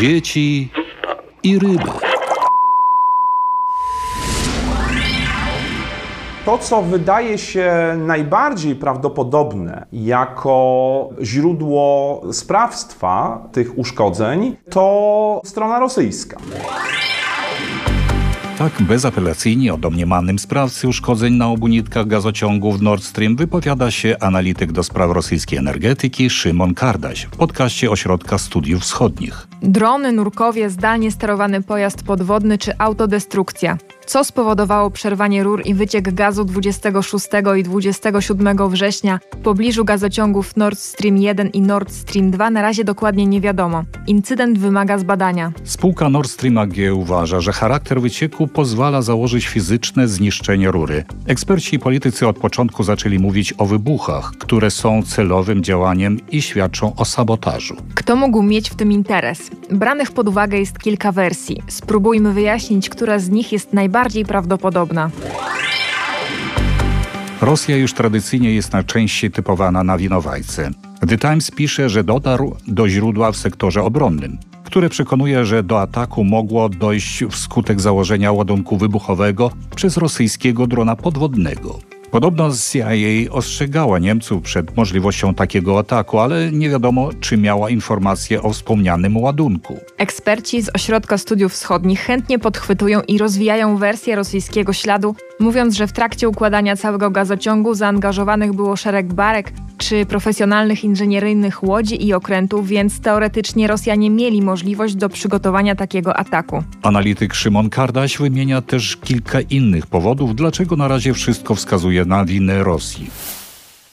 dzieci i ryby. To, co wydaje się najbardziej prawdopodobne jako źródło sprawstwa tych uszkodzeń, to strona rosyjska. Tak bezapelacyjnie o domniemanym sprawcy uszkodzeń na obu nitkach gazociągów Nord Stream wypowiada się analityk do spraw rosyjskiej energetyki Szymon Kardaś w podcaście Ośrodka Studiów Wschodnich. Drony, nurkowie, zdalnie sterowany pojazd podwodny czy autodestrukcja. Co spowodowało przerwanie rur i wyciek gazu 26 i 27 września w pobliżu gazociągów Nord Stream 1 i Nord Stream 2 na razie dokładnie nie wiadomo. Incydent wymaga zbadania. Spółka Nord Stream AG uważa, że charakter wycieku pozwala założyć fizyczne zniszczenie rury. Eksperci i politycy od początku zaczęli mówić o wybuchach, które są celowym działaniem i świadczą o sabotażu. Kto mógł mieć w tym interes? Branych pod uwagę jest kilka wersji. Spróbujmy wyjaśnić, która z nich jest najbardziej prawdopodobna. Rosja już tradycyjnie jest najczęściej typowana na winowajce. The Times pisze, że dotarł do źródła w sektorze obronnym, które przekonuje, że do ataku mogło dojść wskutek założenia ładunku wybuchowego przez rosyjskiego drona podwodnego. Podobno CIA ostrzegała Niemców przed możliwością takiego ataku, ale nie wiadomo, czy miała informacje o wspomnianym ładunku. Eksperci z Ośrodka Studiów Wschodnich chętnie podchwytują i rozwijają wersję rosyjskiego śladu, mówiąc, że w trakcie układania całego gazociągu zaangażowanych było szereg barek czy profesjonalnych inżynieryjnych łodzi i okrętów, więc teoretycznie Rosjanie mieli możliwość do przygotowania takiego ataku. Analityk Szymon Kardaś wymienia też kilka innych powodów, dlaczego na razie wszystko wskazuje na winę Rosji.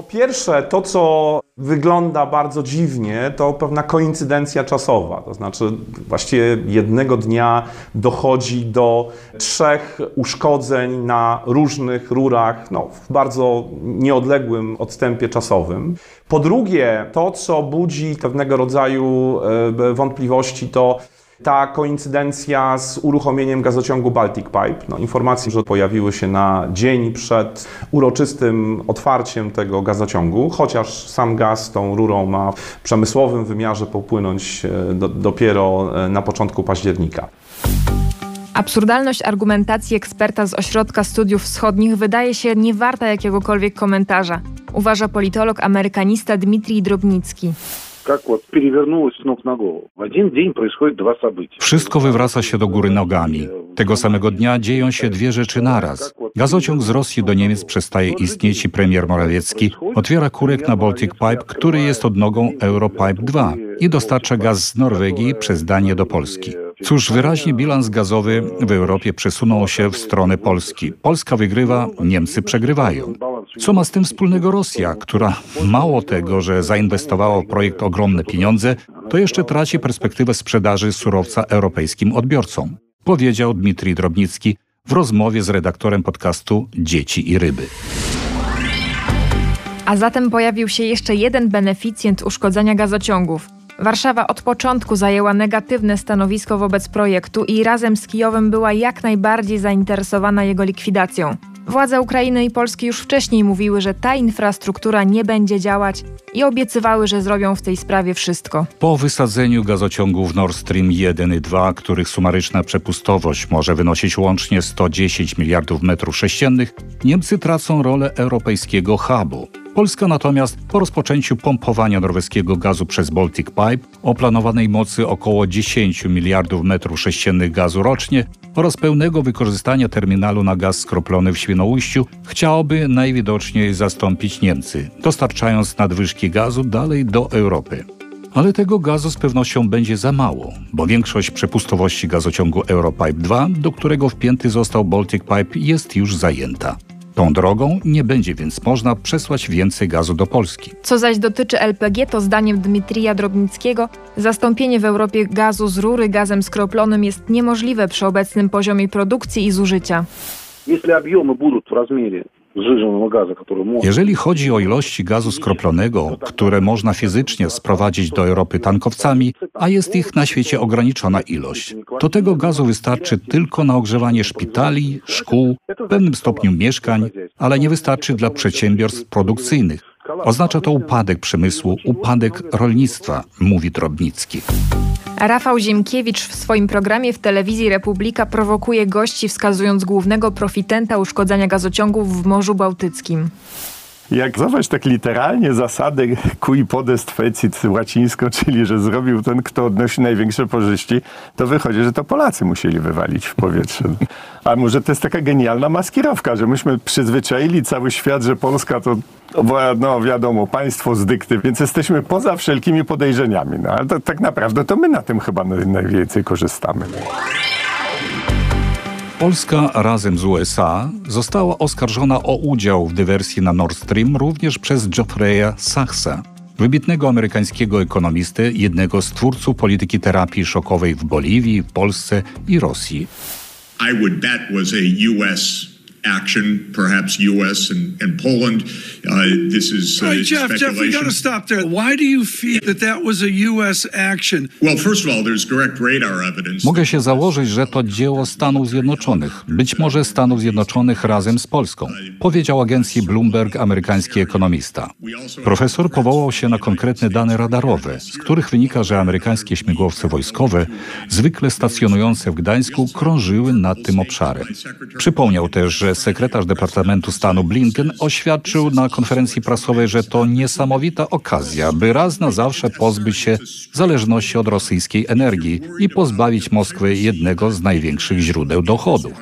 Po pierwsze, to co wygląda bardzo dziwnie, to pewna koincydencja czasowa. To znaczy, właściwie jednego dnia dochodzi do trzech uszkodzeń na różnych rurach, no, w bardzo nieodległym odstępie czasowym. Po drugie, to co budzi pewnego rodzaju e, wątpliwości, to ta koincydencja z uruchomieniem gazociągu Baltic Pipe. No, informacje, że pojawiły się na dzień przed uroczystym otwarciem tego gazociągu, chociaż sam gaz tą rurą ma w przemysłowym wymiarze popłynąć e, do, dopiero e, na początku października. Absurdalność argumentacji eksperta z Ośrodka Studiów Wschodnich wydaje się nie warta jakiegokolwiek komentarza, uważa politolog amerykanista Dmitrij Drobnicki как вот перевернулось с ног на голову. В один день происходит два события. Wszystko wywraca się do góry nogami. Tego samego dnia dzieją się dwie rzeczy naraz. Gazociąg z Rosji do Niemiec przestaje istnieć i premier Morawiecki otwiera kurek na Baltic Pipe, który jest odnogą Europipe 2 i dostarcza gaz z Norwegii przez Danię do Polski. Cóż, wyraźnie bilans gazowy w Europie przesunął się w stronę Polski. Polska wygrywa, Niemcy przegrywają. Co ma z tym wspólnego Rosja, która mało tego, że zainwestowała w projekt ogromne pieniądze, to jeszcze traci perspektywę sprzedaży surowca europejskim odbiorcom, powiedział Dmitrij Drobnicki w rozmowie z redaktorem podcastu Dzieci i Ryby. A zatem pojawił się jeszcze jeden beneficjent uszkodzenia gazociągów – Warszawa od początku zajęła negatywne stanowisko wobec projektu i razem z Kijowem była jak najbardziej zainteresowana jego likwidacją. Władze Ukrainy i Polski już wcześniej mówiły, że ta infrastruktura nie będzie działać i obiecywały, że zrobią w tej sprawie wszystko. Po wysadzeniu gazociągów Nord Stream 1 i 2, których sumaryczna przepustowość może wynosić łącznie 110 miliardów metrów sześciennych, Niemcy tracą rolę europejskiego hubu. Polska natomiast po rozpoczęciu pompowania norweskiego gazu przez Baltic Pipe o planowanej mocy około 10 miliardów metrów sześciennych gazu rocznie oraz pełnego wykorzystania terminalu na gaz skroplony w Świnoujściu chciałoby najwidoczniej zastąpić Niemcy, dostarczając nadwyżki gazu dalej do Europy. Ale tego gazu z pewnością będzie za mało, bo większość przepustowości gazociągu Europipe 2, do którego wpięty został Baltic Pipe, jest już zajęta. Tą drogą nie będzie więc można przesłać więcej gazu do Polski. Co zaś dotyczy LPG, to zdaniem Dmitrija Drobnickiego zastąpienie w Europie gazu z rury gazem skroplonym jest niemożliwe przy obecnym poziomie produkcji i zużycia. Jeśli objomy będą w rozmiarze jeżeli chodzi o ilości gazu skroplonego, które można fizycznie sprowadzić do Europy tankowcami, a jest ich na świecie ograniczona ilość, to tego gazu wystarczy tylko na ogrzewanie szpitali, szkół, w pewnym stopniu mieszkań, ale nie wystarczy dla przedsiębiorstw produkcyjnych, Oznacza to upadek przemysłu, upadek rolnictwa, mówi Drobnicki. Rafał Ziemkiewicz w swoim programie w telewizji Republika prowokuje gości, wskazując głównego profitenta uszkodzenia gazociągów w Morzu Bałtyckim. Jak zobacz tak literalnie zasadę cui podest fecit łacińsko, czyli że zrobił ten, kto odnosi największe korzyści, to wychodzi, że to Polacy musieli wywalić w powietrze. A może to jest taka genialna maskirowka, że myśmy przyzwyczaili cały świat, że Polska to no wiadomo, państwo z dykty, więc jesteśmy poza wszelkimi podejrzeniami. No ale to, tak naprawdę to my na tym chyba najwięcej korzystamy. Polska razem z USA została oskarżona o udział w dywersji na Nord Stream również przez Geoffreya Sachsa, wybitnego amerykańskiego ekonomisty, jednego z twórców polityki terapii szokowej w Boliwii, Polsce i Rosji. I would bet was a US action, perhaps U.S. and, and Poland. Uh, this is uh, right, Jeff, speculation. Jeff, we got to stop there. Why do you feel that that was a U.S. action? Well, first of all, there's direct radar evidence. Mogę się założyć, że to dzieło Stanów Zjednoczonych, być może Stanów Zjednoczonych razem z Polską, powiedział agencji Bloomberg amerykański ekonomista. Profesor powołał się na konkretne dane radarowe, z których wynika, że amerykańskie śmigłowce wojskowe, zwykle stacjonujące w Gdańsku, krążyły nad tym obszarem. Przypomniał też, że sekretarz Departamentu Stanu Blinken oświadczył na konferencji prasowej, że to niesamowita okazja, by raz na zawsze pozbyć się zależności od rosyjskiej energii i pozbawić Moskwę jednego z największych źródeł dochodów.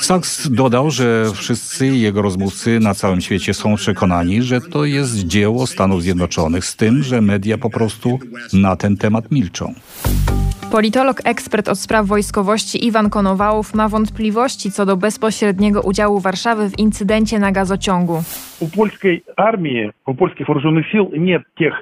Sachs dodał, że wszyscy jego rozmówcy na całym świecie są przekonani, że to jest dzieło Stanów Zjednoczonych, z tym, że media po prostu na ten temat milczą. Politolog, ekspert od spraw wojskowości Iwan Konowałów ma wątpliwości co do bezpośredniego udziału Warszawy w incydencie na gazociągu. U polskiej armii, u polskich sił nie tych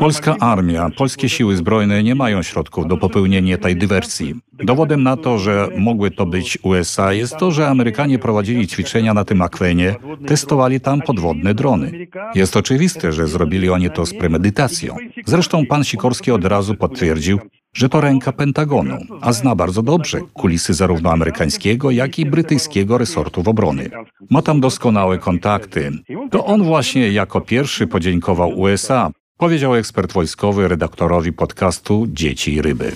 Polska armia, polskie siły zbrojne nie mają środków do popełnienia tej dywersji. Dowodem na to, że mogły to być USA jest to, że Amerykanie prowadzili ćwiczenia na tym akwenie, testowali tam podwodne drony. Jest oczywiste, że zrobili oni to z premedytacją. Zresztą pan Sikorski od razu potwierdził, że to ręka Pentagonu, a zna bardzo dobrze kulisy zarówno amerykańskiego, jak i brytyjskiego resortów obrony. Ma tam doskonałe kontakty. To on właśnie jako pierwszy podziękował USA, powiedział ekspert wojskowy redaktorowi podcastu Dzieci i Ryby.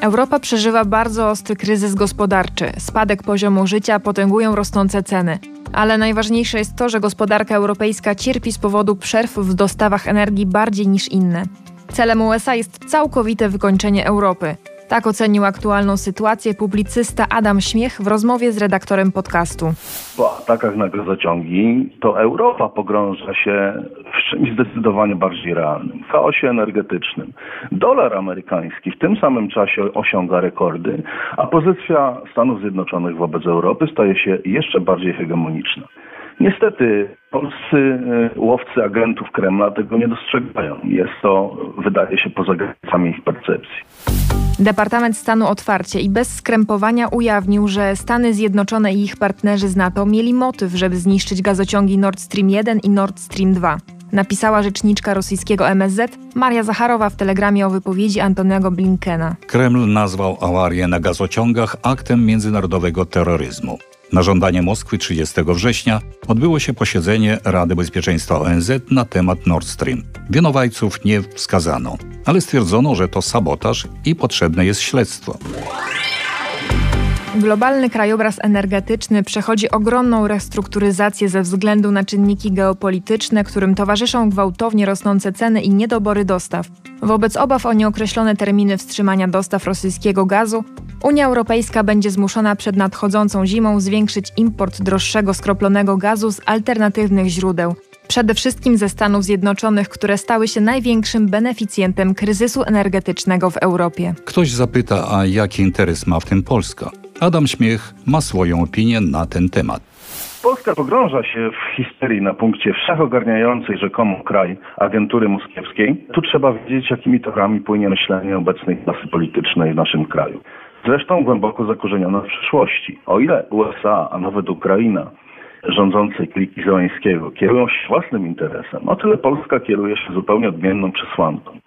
Europa przeżywa bardzo ostry kryzys gospodarczy. Spadek poziomu życia potęgują rosnące ceny. Ale najważniejsze jest to, że gospodarka europejska cierpi z powodu przerw w dostawach energii bardziej niż inne. Celem USA jest całkowite wykończenie Europy. Tak ocenił aktualną sytuację publicysta Adam Śmiech w rozmowie z redaktorem podcastu. Po atakach na gazociągi to Europa pogrąża się w czymś zdecydowanie bardziej realnym, chaosie energetycznym. Dolar amerykański w tym samym czasie osiąga rekordy, a pozycja Stanów Zjednoczonych wobec Europy staje się jeszcze bardziej hegemoniczna. Niestety polscy e, łowcy agentów Kremla tego nie dostrzegają. Jest to, wydaje się, poza granicami ich percepcji. Departament Stanu otwarcie i bez skrępowania ujawnił, że Stany Zjednoczone i ich partnerzy z NATO mieli motyw, żeby zniszczyć gazociągi Nord Stream 1 i Nord Stream 2. Napisała rzeczniczka rosyjskiego MSZ Maria Zacharowa w telegramie o wypowiedzi Antonego Blinkena. Kreml nazwał awarię na gazociągach aktem międzynarodowego terroryzmu. Na żądanie Moskwy 30 września odbyło się posiedzenie Rady Bezpieczeństwa ONZ na temat Nord Stream. Winowajców nie wskazano, ale stwierdzono, że to sabotaż i potrzebne jest śledztwo. Globalny krajobraz energetyczny przechodzi ogromną restrukturyzację ze względu na czynniki geopolityczne, którym towarzyszą gwałtownie rosnące ceny i niedobory dostaw. Wobec obaw o nieokreślone terminy wstrzymania dostaw rosyjskiego gazu, Unia Europejska będzie zmuszona przed nadchodzącą zimą zwiększyć import droższego skroplonego gazu z alternatywnych źródeł. Przede wszystkim ze Stanów Zjednoczonych, które stały się największym beneficjentem kryzysu energetycznego w Europie. Ktoś zapyta, a jaki interes ma w tym Polska? Adam Śmiech ma swoją opinię na ten temat. Polska pogrąża się w histerii na punkcie wszechogarniającej rzekomo kraj agentury moskiewskiej. Tu trzeba wiedzieć, jakimi torami płynie myślenie obecnej klasy politycznej w naszym kraju. Zresztą głęboko zakorzenione w przeszłości. O ile USA, a nawet Ukraina rządzącej kliki Zeleńskiego kierują się własnym interesem, o tyle Polska kieruje się zupełnie odmienną przesłanką.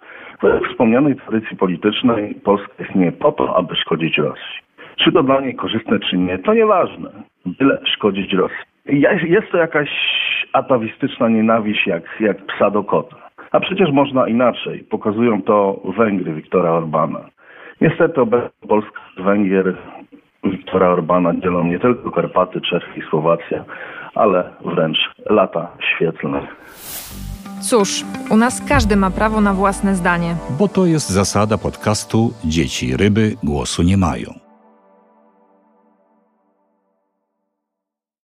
Według wspomnianej tradycji politycznej Polska istnieje po to, aby szkodzić Rosji. Czy to dla niej korzystne, czy nie, to nieważne. Byle szkodzić Rosji. Jest to jakaś atawistyczna nienawiść jak, jak psa do kota. A przecież można inaczej. Pokazują to Węgry Viktora Orbana. Niestety obecnie Polska z Węgier Viktora Orbana dzielą nie tylko Karpaty, Czechy i Słowacja, ale wręcz lata świetlne. Cóż, u nas każdy ma prawo na własne zdanie. Bo to jest zasada podcastu Dzieci ryby głosu nie mają.